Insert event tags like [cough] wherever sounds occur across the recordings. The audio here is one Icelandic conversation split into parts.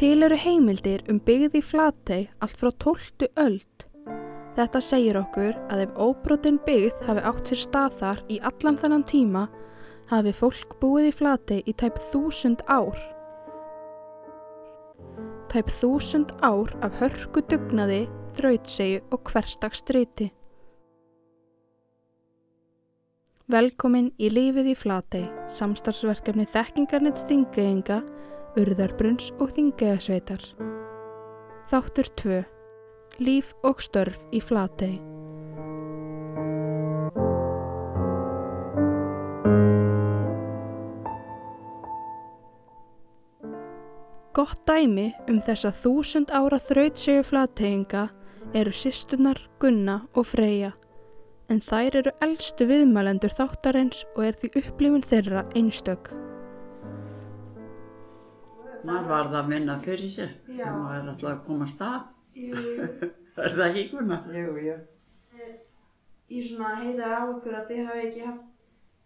Til eru heimildir um byggð í Flatey allt frá 12. öld. Þetta segir okkur að ef óbrotin byggð hafi átt sér stað þar í allan þennan tíma hafi fólk búið í Flatey í tæp þúsund ár. Tæp þúsund ár af hörku dugnaði, þrautsegu og hverstags striti. Velkomin í lífið í Flatey, samstarfsverkefni þekkingarnett stingeyinga, urðarbrunns og þingeðasveitar. Þáttur 2. Líf og störf í Flatey. Gott dæmi um þessa þúsund ára þrautsegu flateyinga eru sýstunar Gunna og Freyja en þær eru eldstu viðmælendur þáttarins og er því upplifun þeirra einstök. Maður varð að vinna fyrir sér þegar maður er alltaf að komast að Jú, jú. [laughs] er það ekki kuna? Jú, jú. Ég svona heyrði á ykkur að þið hafi ekki haft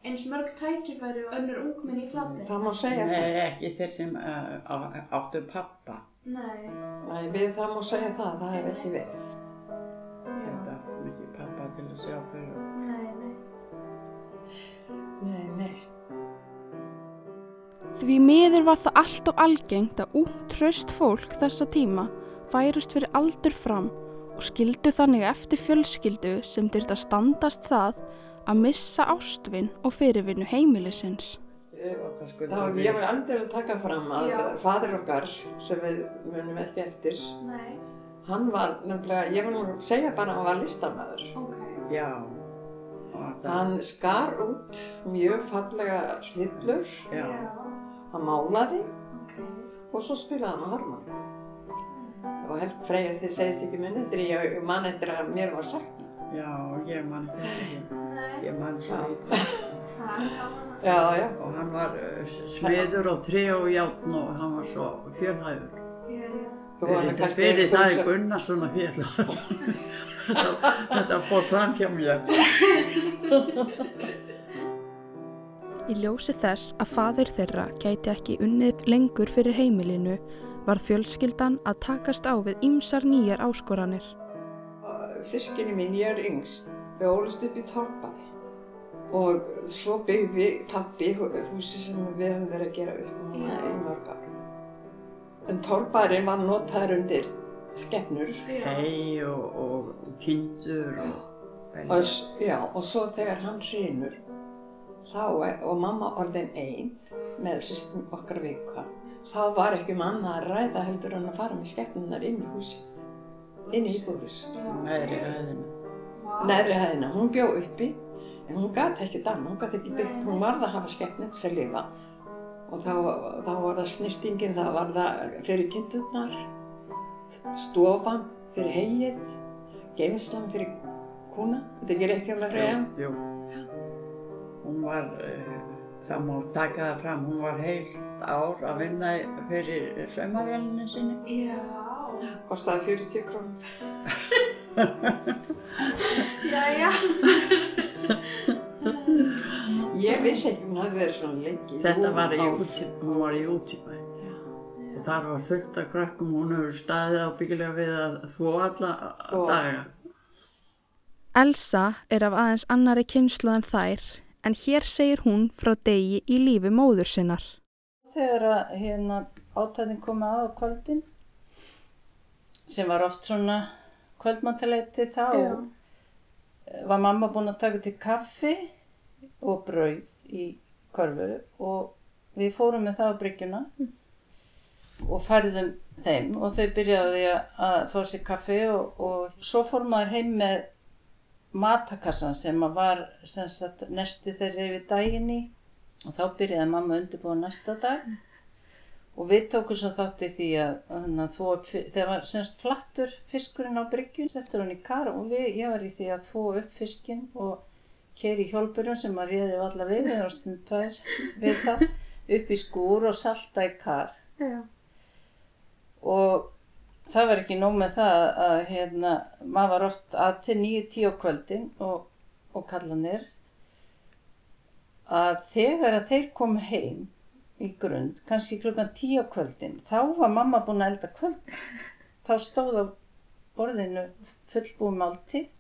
eins mörg tækifæri og önnur ungmenn í flati. Það má segja það. Nei, ekki þeir sem uh, á- áttu pappa Nei. Nei, við, það má segja það, það hef ekki við. þetta áttu mikið pappa til að sjá fyrir Því miður var það allt og algengt að út traust fólk þessa tíma færist fyrir aldur fram og skildu þannig eftir fjölskyldu sem dyrt að standast það að missa ástvinn og fyrirvinnu heimilisins. Þá ég vil aldrei taka fram að Já. fadir okkar, sem við munum ekki eftir, Nei. hann var nefnilega, ég vil nú segja bara að hann var listamæður. Ok. Já. Hann skar út mjög fallega snillur, já. Hann málaði Ok. og svo spilaði hann á harmoni. Og held freyjast þið segist ekki minn eftir, ég man eftir að mér var sagt. Já, ég man eftir. Nei. Ég man ítla. Það. Já, já. Og hann var uh, smiður og tré og játn og hann var svo fjölhæfur. Já, já. Þú var Þetta kannski fyrir það er þú sem- Gunnar svona félag. [laughs] Þetta fór fram hjá mér. [laughs] Í ljósi þess að fadir þeirra gæti ekki unnið lengur fyrir heimilinu var fjölskyldan að takast á við ýmsar nýjar áskoranir. Sískinni mín, ég er yngst, þau ólust upp í Torpaði og svo byggði pappi húsi sem við höfum verið að gera upp núna í mörg ár. En Torpaðurinn var notaður undir skepnur Já. Hei og, og, og kindur og og, já, og svo þegar hann hrynur þá og mamma orðin ein með sýstum okkar vika þá var ekki manna að ræða heldur en að fara með skepnunar inn í húsið, inn í íbúðhús. meðri hæðina. Neðri hæðina, hún bjó uppi en hún gæti ekki danna, hún gæti ekki byggt, hún nei. varð að hafa skepnit sem lifa. Og þá, þá var það snirtingin, það var það fyrir kindurnar, stofan fyrir hegið, geimslan fyrir kúna, þetta er ekki rétt hjá mér reyðan? Hún var, uh, það má taka það fram, hún var heilt ár að vinna fyrir saumavélinu sinni. Já. Kostaði 40 krónur. Já, já. Ég vissi ekki hún hafði verið svona lengi. Þetta Jú, var í úti, hún var í. Já. Og þar var fullt af krökkum, hún hefur staðið ábyggilega við að þvó alla Þvo. daga. Elsa er af aðeins annari kynslu en þær en hér segir hún frá degi í lífi móður sinnar. Þegar að hérna átæðin kom að á kvöldin sem var oft svona kvöldmantaleiti þá Já. var mamma búin að taka til kaffi og brauð í körfu og við fórum með það á bryggjuna og færðum þeim og þau byrjaði að, að fá sér kaffi og, og svo fór maður heim með matakassan sem var sagt, nesti þeirri yfir daginn í. Og þá byrjaði mamma að undirbúa næsta dag. Og við tókum svo þátt í því að, að, fi- þegar var semst flattur fiskurinn á bryggjun, settur hann í kar og við, ég var í því að þvo upp fiskinn og keiri hjólburum sem að réði alla við, var stund tvær við það, upp í skúr og salta í kar. Já. og það var ekki nóg með það að hérna, maður var oft að til nýju tíu á kvöldin og, og kallanir að þegar að þeir kom heim í grund, kannski klukkan tíu á kvöldin, þá var mamma búin að elda kvöld. Þá stóð á borðinu fullbúið máltíð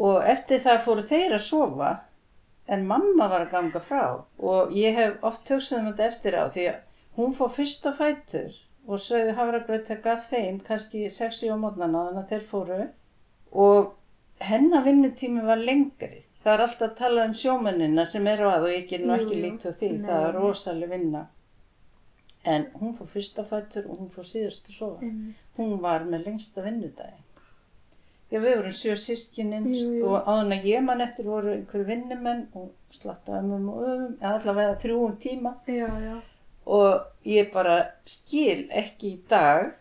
og eftir það fóru þeir að sofa en mamma var að ganga frá og ég hef oft hugsað um þetta eftir á því að hún fór fyrst á fætur og sögðu hafragraut að gaf þeim kannski 6-7 á mótnana þannig að þeir fóru og hennar vinnutími var lengri. Það er alltaf að tala um sjómennina sem eru að og ég ger nú ekki líkt á því, Nei. það er rosalega vinna. En hún fór fyrst á fætur og hún fór síðust að sofa. Einmitt. Hún var með lengsta vinnudagi. Já, við vorum sjö sískininn og áðan að ég man eftir voru einhverju vinnumenn og slatta ömmum og öfum, eða allavega þrjúum tíma Já, já. Og ég bara skil ekki í dag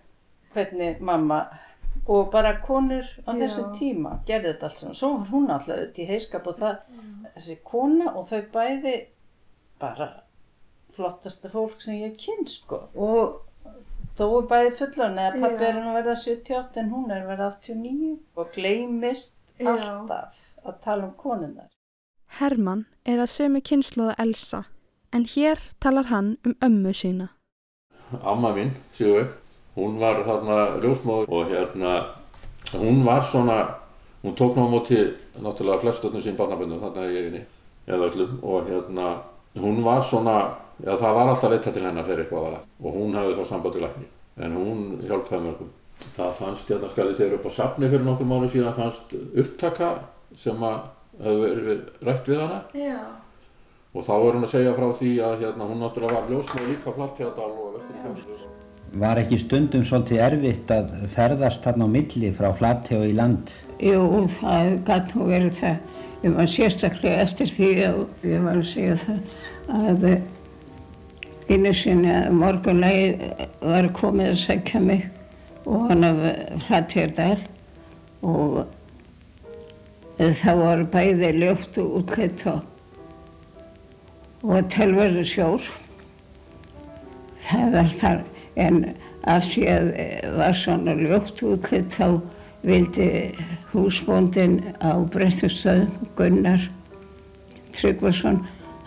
hvernig mamma og bara konur á Já. þessum tíma gerði þetta allt saman. Svo var hún alltaf auðvitað í heiskap og það, þessi kona og þau bæði bara flottasta fólk sem ég kyn sko og þó er bæði fullan eða pappi Já. er hann að verða 78 en hún er að verða 89 og gleymist Já. alltaf að tala um konunnar. Hermann er að sömu kynnslóða Elsa, en hér talar hann um ömmu sína. amma mín, Sigurveig, hún var hérna ljósmóður og hérna, hún var svona, hún tók ná á móti náttúrulega flestöldum sín barnaböndum þarna í eiginni, eða öllum og hérna, hún var svona, já það var alltaf leita til hennar þegar eitthvað var að og hún hafði þá samband til lækni, en hún hjálpaði mörgum. Það fannst hérna skalið þegar upp á safni fyrir nokkur mánu síðan fannst upptaka sem að hefur verið rætt við hana Já. Og þá er hún að segja frá því að hérna, hún náttúrulega var ljósmóð líka á Flatthjadal og Vestri Kjálsur. Var ekki stundum svolítið erfitt að ferðast þarna á milli frá Flatey og í land? Jú, það gæti nú verið það. Ég var sérstaklega eftir því að ég var að segja það að einu sinni að morgunlegi var komið að sækja mig og hann af Flateyrdal og það var bæði ljótt og útkvætt og, og telverðu sjór. Það var þar, en af því að eh, var svona ljótt útkvætt þá vildi húsbóndin á Brettustöðum, Gunnar Tryggvason,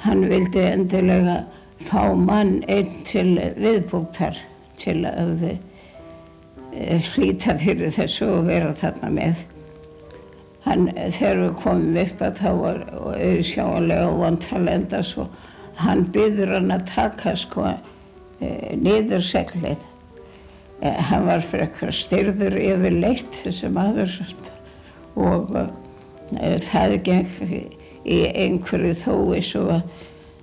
hann vildi endilega fá mann einn til viðbúktar til að eh, flýta fyrir þessu og vera þarna með. Hann, þegar við komum upp að þá var auðsjáanlega vant að lenda svo hann byður hann að taka sko e, niður seglið. E, hann var frekar styrður yfirleitt þessi maður og e, það geng í einhverju þói svo að,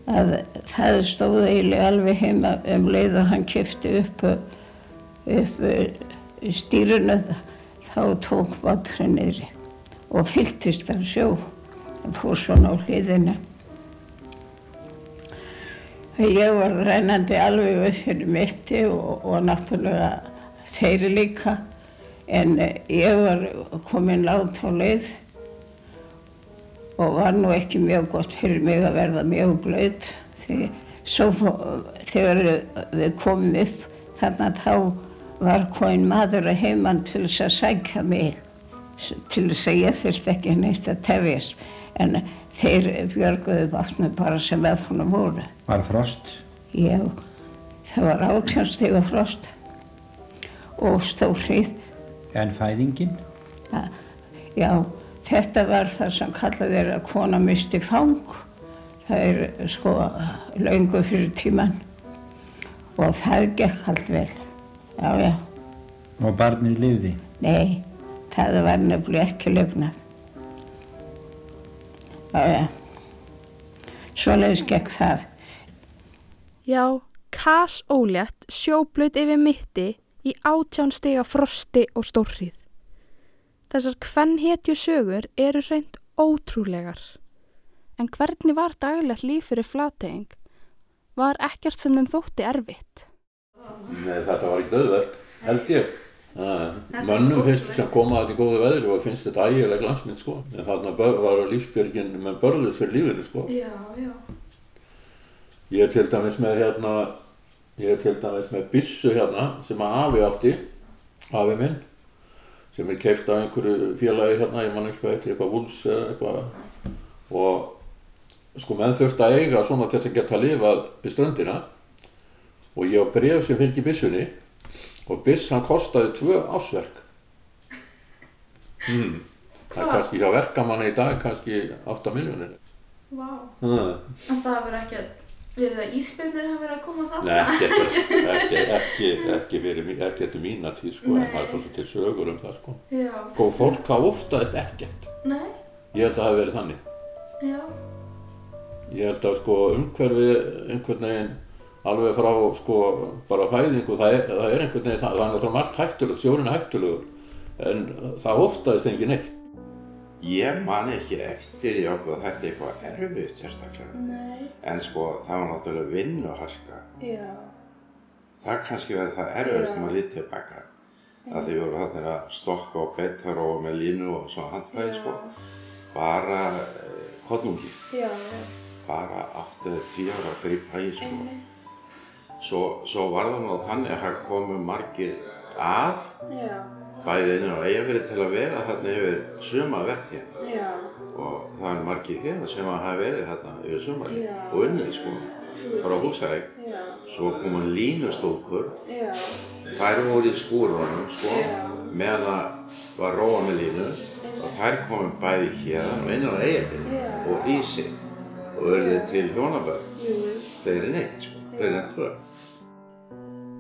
að það stóð eiginlega alveg heima um leið og hann kifti upp, upp stýrunu þá tók báturinn niðri og fylltist af sjó og fór svona á hliðina. Ég var rennandi alveg upp fyrir mitti og, og náttúrulega þeir líka en eh, ég var komin látt á leið og var nú ekki mjög gott fyrir mig að verða mjög blöð því svo þegar við komum upp þarna þá var komin maður að heimann til þess að sækja mig til þess að ég þurfti ekki neitt að tefjast en þeir björguðu vatnu bara sem með honum voru. Var frost? Já, það var átjánstega frost og stórrið. En fæðingin? Já, þetta var það sem kallað er að kona misti fang. Það er sko laungu fyrir tíman og það gekk allt vel. Já, já, Og barnið lifði? nei, það var nefnilega ekki já, svoleiðis gekk það. Já, kas ólétt sjóblaut yfir mitti í átján stiga frosti og stórrið. Þessar kvennhetju sögur eru reynd ótrúlegar. En hvernig var daglegt líf fyrir flateying? Var ekkert sem þeim þótti erfitt? Nei, þetta var ekki döðveld, held ég. Mönnum finnst sem koma að þetta í góðu veðri og finnst þetta ægileg landsmynd sko. En þarna var lífsbjörgin með börðus fyrir lífinu sko. Já, já. Ég er til dæmis með hérna, ég er til dæmis með byssu hérna sem að afi átti, afi minn, sem er keift af einhverju félagi hérna, ég man ekki hvað eitthvað, eitthvað vúls eða eitthvað. Og sko menn þurfti að eiga svona til þess að geta lifað við ströndina og ég á bref sem fylgir byssunni og byssan kostaði tvö ásverk mm. það er kannski hjá verkamanna í dag kannski 8 miljónir Vá. mm. En það verður ekki að, við það íspilnir hafa verið að koma? Nei, [laughs] ekki, ekki, ekki, ekki, mí- ekki eftir mína tíð sko, en það er svo sem til sögur um það sko. Já. Góð fólk, það óftaðist ekkert. Nei, Ég held að það hafi verið þannig. já. Ég held að sko umhverfi einhvern veginn alveg frá sko bara fæðingu, það er, það er einhvern veginn, það, er náttúrulega margt hættulegt, sjórin er hættulegur, en það óftaðist engin neitt. Ég man ekki eftir í okkur að þetta er eitthvað erfitt sérstaklega. Nei, En sko, það var náttúrulega vinnuharka. já. Það kannski verið það erfitt Já. sem að lítið tilbaka. Að þið voru þarna að stokka og betta og með línu og svona handfæði sko. Bara eh, konungi. Bara 8-10 ára að grípa í sko. Einmitt. Svo, svo var það nú þannig að það komu margir að Já, bæði inn á eigafyrir til að vera þarna yfir suma vertíð. já. og það er margir hérna sem að hafa verið þarna yfir sumari Já. og unnið sko frá húsæk svo koma línustúkur já, þær voru í skúrunum sko meðan það var róa með línu. Og þær komum bæði hérna og innan á eigafinn Já. og í sig og verðið til hjónaböð jú, fleiri neitt sko, fleiri en tvö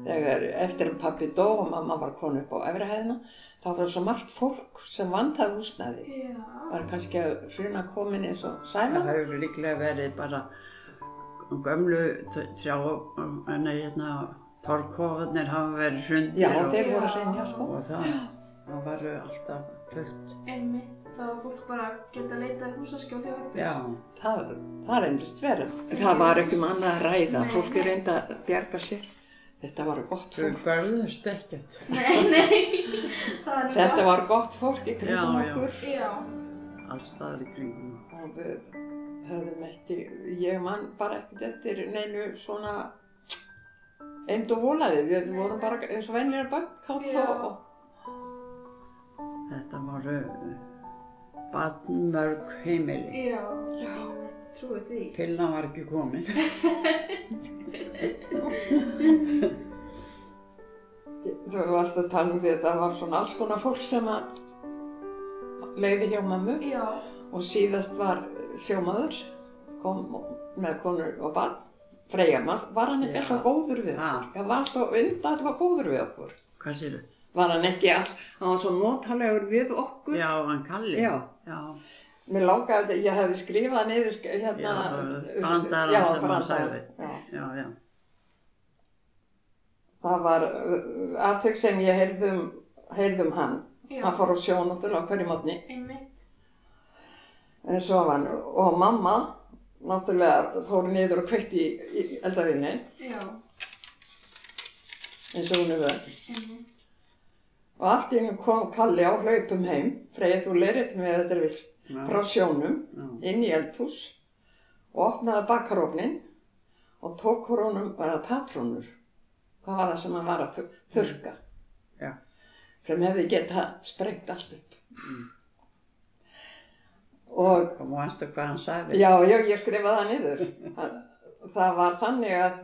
Þegar eftir að pappi dó og mamma var konu upp á efrihæðina, þá var svo margt fólk sem vantaði húsnæði. já. Var kannski að hruna komin eins og Það sælant. hefur líklega verið bara gömlu trjá, en hérna, torkóðnir hafa verið hrundir Já, og, þeir voru að reynja sko. og það, það var alltaf fullt. Einmitt. Þá var fólk bara að geta leitað húsaskjól hjá ykkur. Já, Það, það reyndist verið. Það var ekki um annað að ræða. Fólki reynda að bjarga sér. Þetta var gott þau fólk. börðust ekkert. Nei, nei. Þetta var gott fólk í kringum Já, já. okkur. Já, Alls staðar í kringum. Og við höfðum ekki, ég man bara ekkert eftir neinu svona eimd og volaði. Við vorum bara eins og vennilega bönn, kátt Já. og, og Þetta voru badnmörg heimili. já. Einmitt. Trúi því. Pillan var ekki komin. þú varst að tala um við, það var svona alls konar fólk sem að leiði hjá mammu Já, og síðast var sjómaður, kom með konu og barn, Freyja, var hann ekki alltaf góður við okkur? Já, var alltaf undan alltaf góður við okkur. Hvað sér þau? Var hann ekki all, hann var svo notalegur við okkur? Já, hann Kalli. Já. Já. Mér langaði, ég hefði skrifað niður hérna... Já, brandarann já, sem hann brandarann, sagði. Já. Já, já. Það var aðtök sem ég heyrðum, heyrðum hann. já. Hann fór á sjó náttúrulega á hverju mótni. Einmitt. En svo var hann, og mamma náttúrulega fór niður og kveitti í, eldavinni, Já, eins og hún er verið. einmitt. Og allt í hennu kom Kalli á hlaupum heim, Freyja þú leirið með þetta er vist, Já. frá sjónum, Já. inn í eldhús og opnaði bakarofnin og tók úr honum, var það patrónur? Hvað var það sem hann var að þur- þurrka? Já. Sem hefði getað sprengt allt upp. Og Og mannstu hvað hann sagði? Já, já, ég skrifaði það niður. [laughs] Það, það var þannig að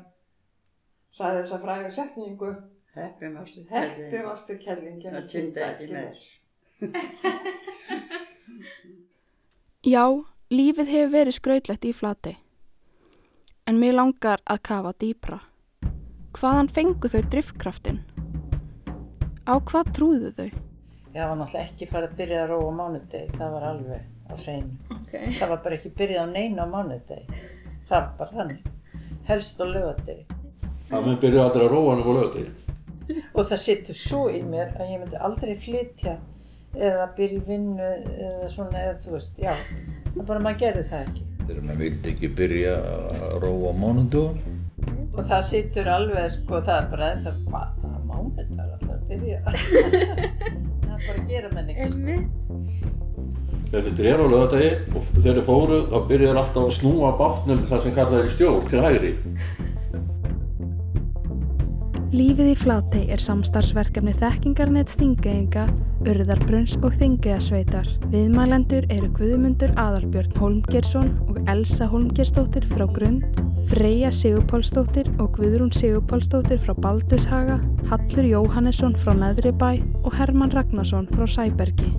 sagði þessa fræðu setningu Heppi mástu Heppi varstu kellingin Það að kynnti ekki meir. [laughs] Já, lífið hefur verið skrautlegt í flati. En mér langar að kafa dýpra. Hvaðan fengu þau driftkraftin? Á hvað trúðu þau? Ég var náttúrulega ekki farið að byrja að róa á mánudegi, það var alveg á hreinu. Ok. Það var bara ekki byrjað á neina á mánudegi. Það var bara þannig. Helst á lögadegi. Það mun byrja aldrei að róa hann á lögadegi. Og það situr svo í mér að ég myndi aldrei flytja eða byrja í vinnu eða svona, eða þú veist, já. Það er bara að maður gerði það ekki. Þegar maður vildi ekki byrja að róa á mánudögum. Og það situr alveg, sko, það er bara eða hvað, það er mánudagur alltaf að byrja. [laughs] það er bara að gera menn ekki, sko. Þegar þetta er á lögadegi og þegar þeir fóru þá byrjar alltaf að snúa bátnum það sem kallað er stjór til hægri. Lífið í Flatey er samstarfsverkefni þekkingarnett stingeinga, Urðarbrunns og Þingiðasveitar. Viðmælendur eru Guðmundur Aðalbjörn Holmgersson og Elsa Holmgersdóttir frá Grund, Freyja Sigurpálsdóttir og Guðrún Sigurpálsdóttir frá Baldushaga, Hallur Jóhannesson frá Neðribæ og Herman Ragnarsson frá Sæbergi.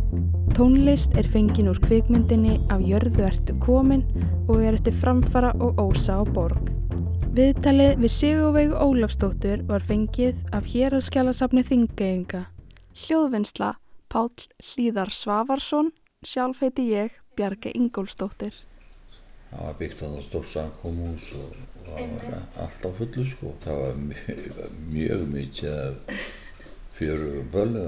Tónlist er fengin úr kvikmyndinni af Jörðu ertu komin og er eftir framfara og ósa á borg. Viðtalið við Sigurveig Ólafsdóttur var fengið af héraskjálasafni Þingeyinga. Hljóðvinnsla Páll Hlíðar Svavarsson, sjálf heiti ég Bjarge Ingólfsdóttir. Það var byggt þannig stór samkómhús og, og það var allt á fullu sko. Það var mjög, mjög mikið fjörugum bölu.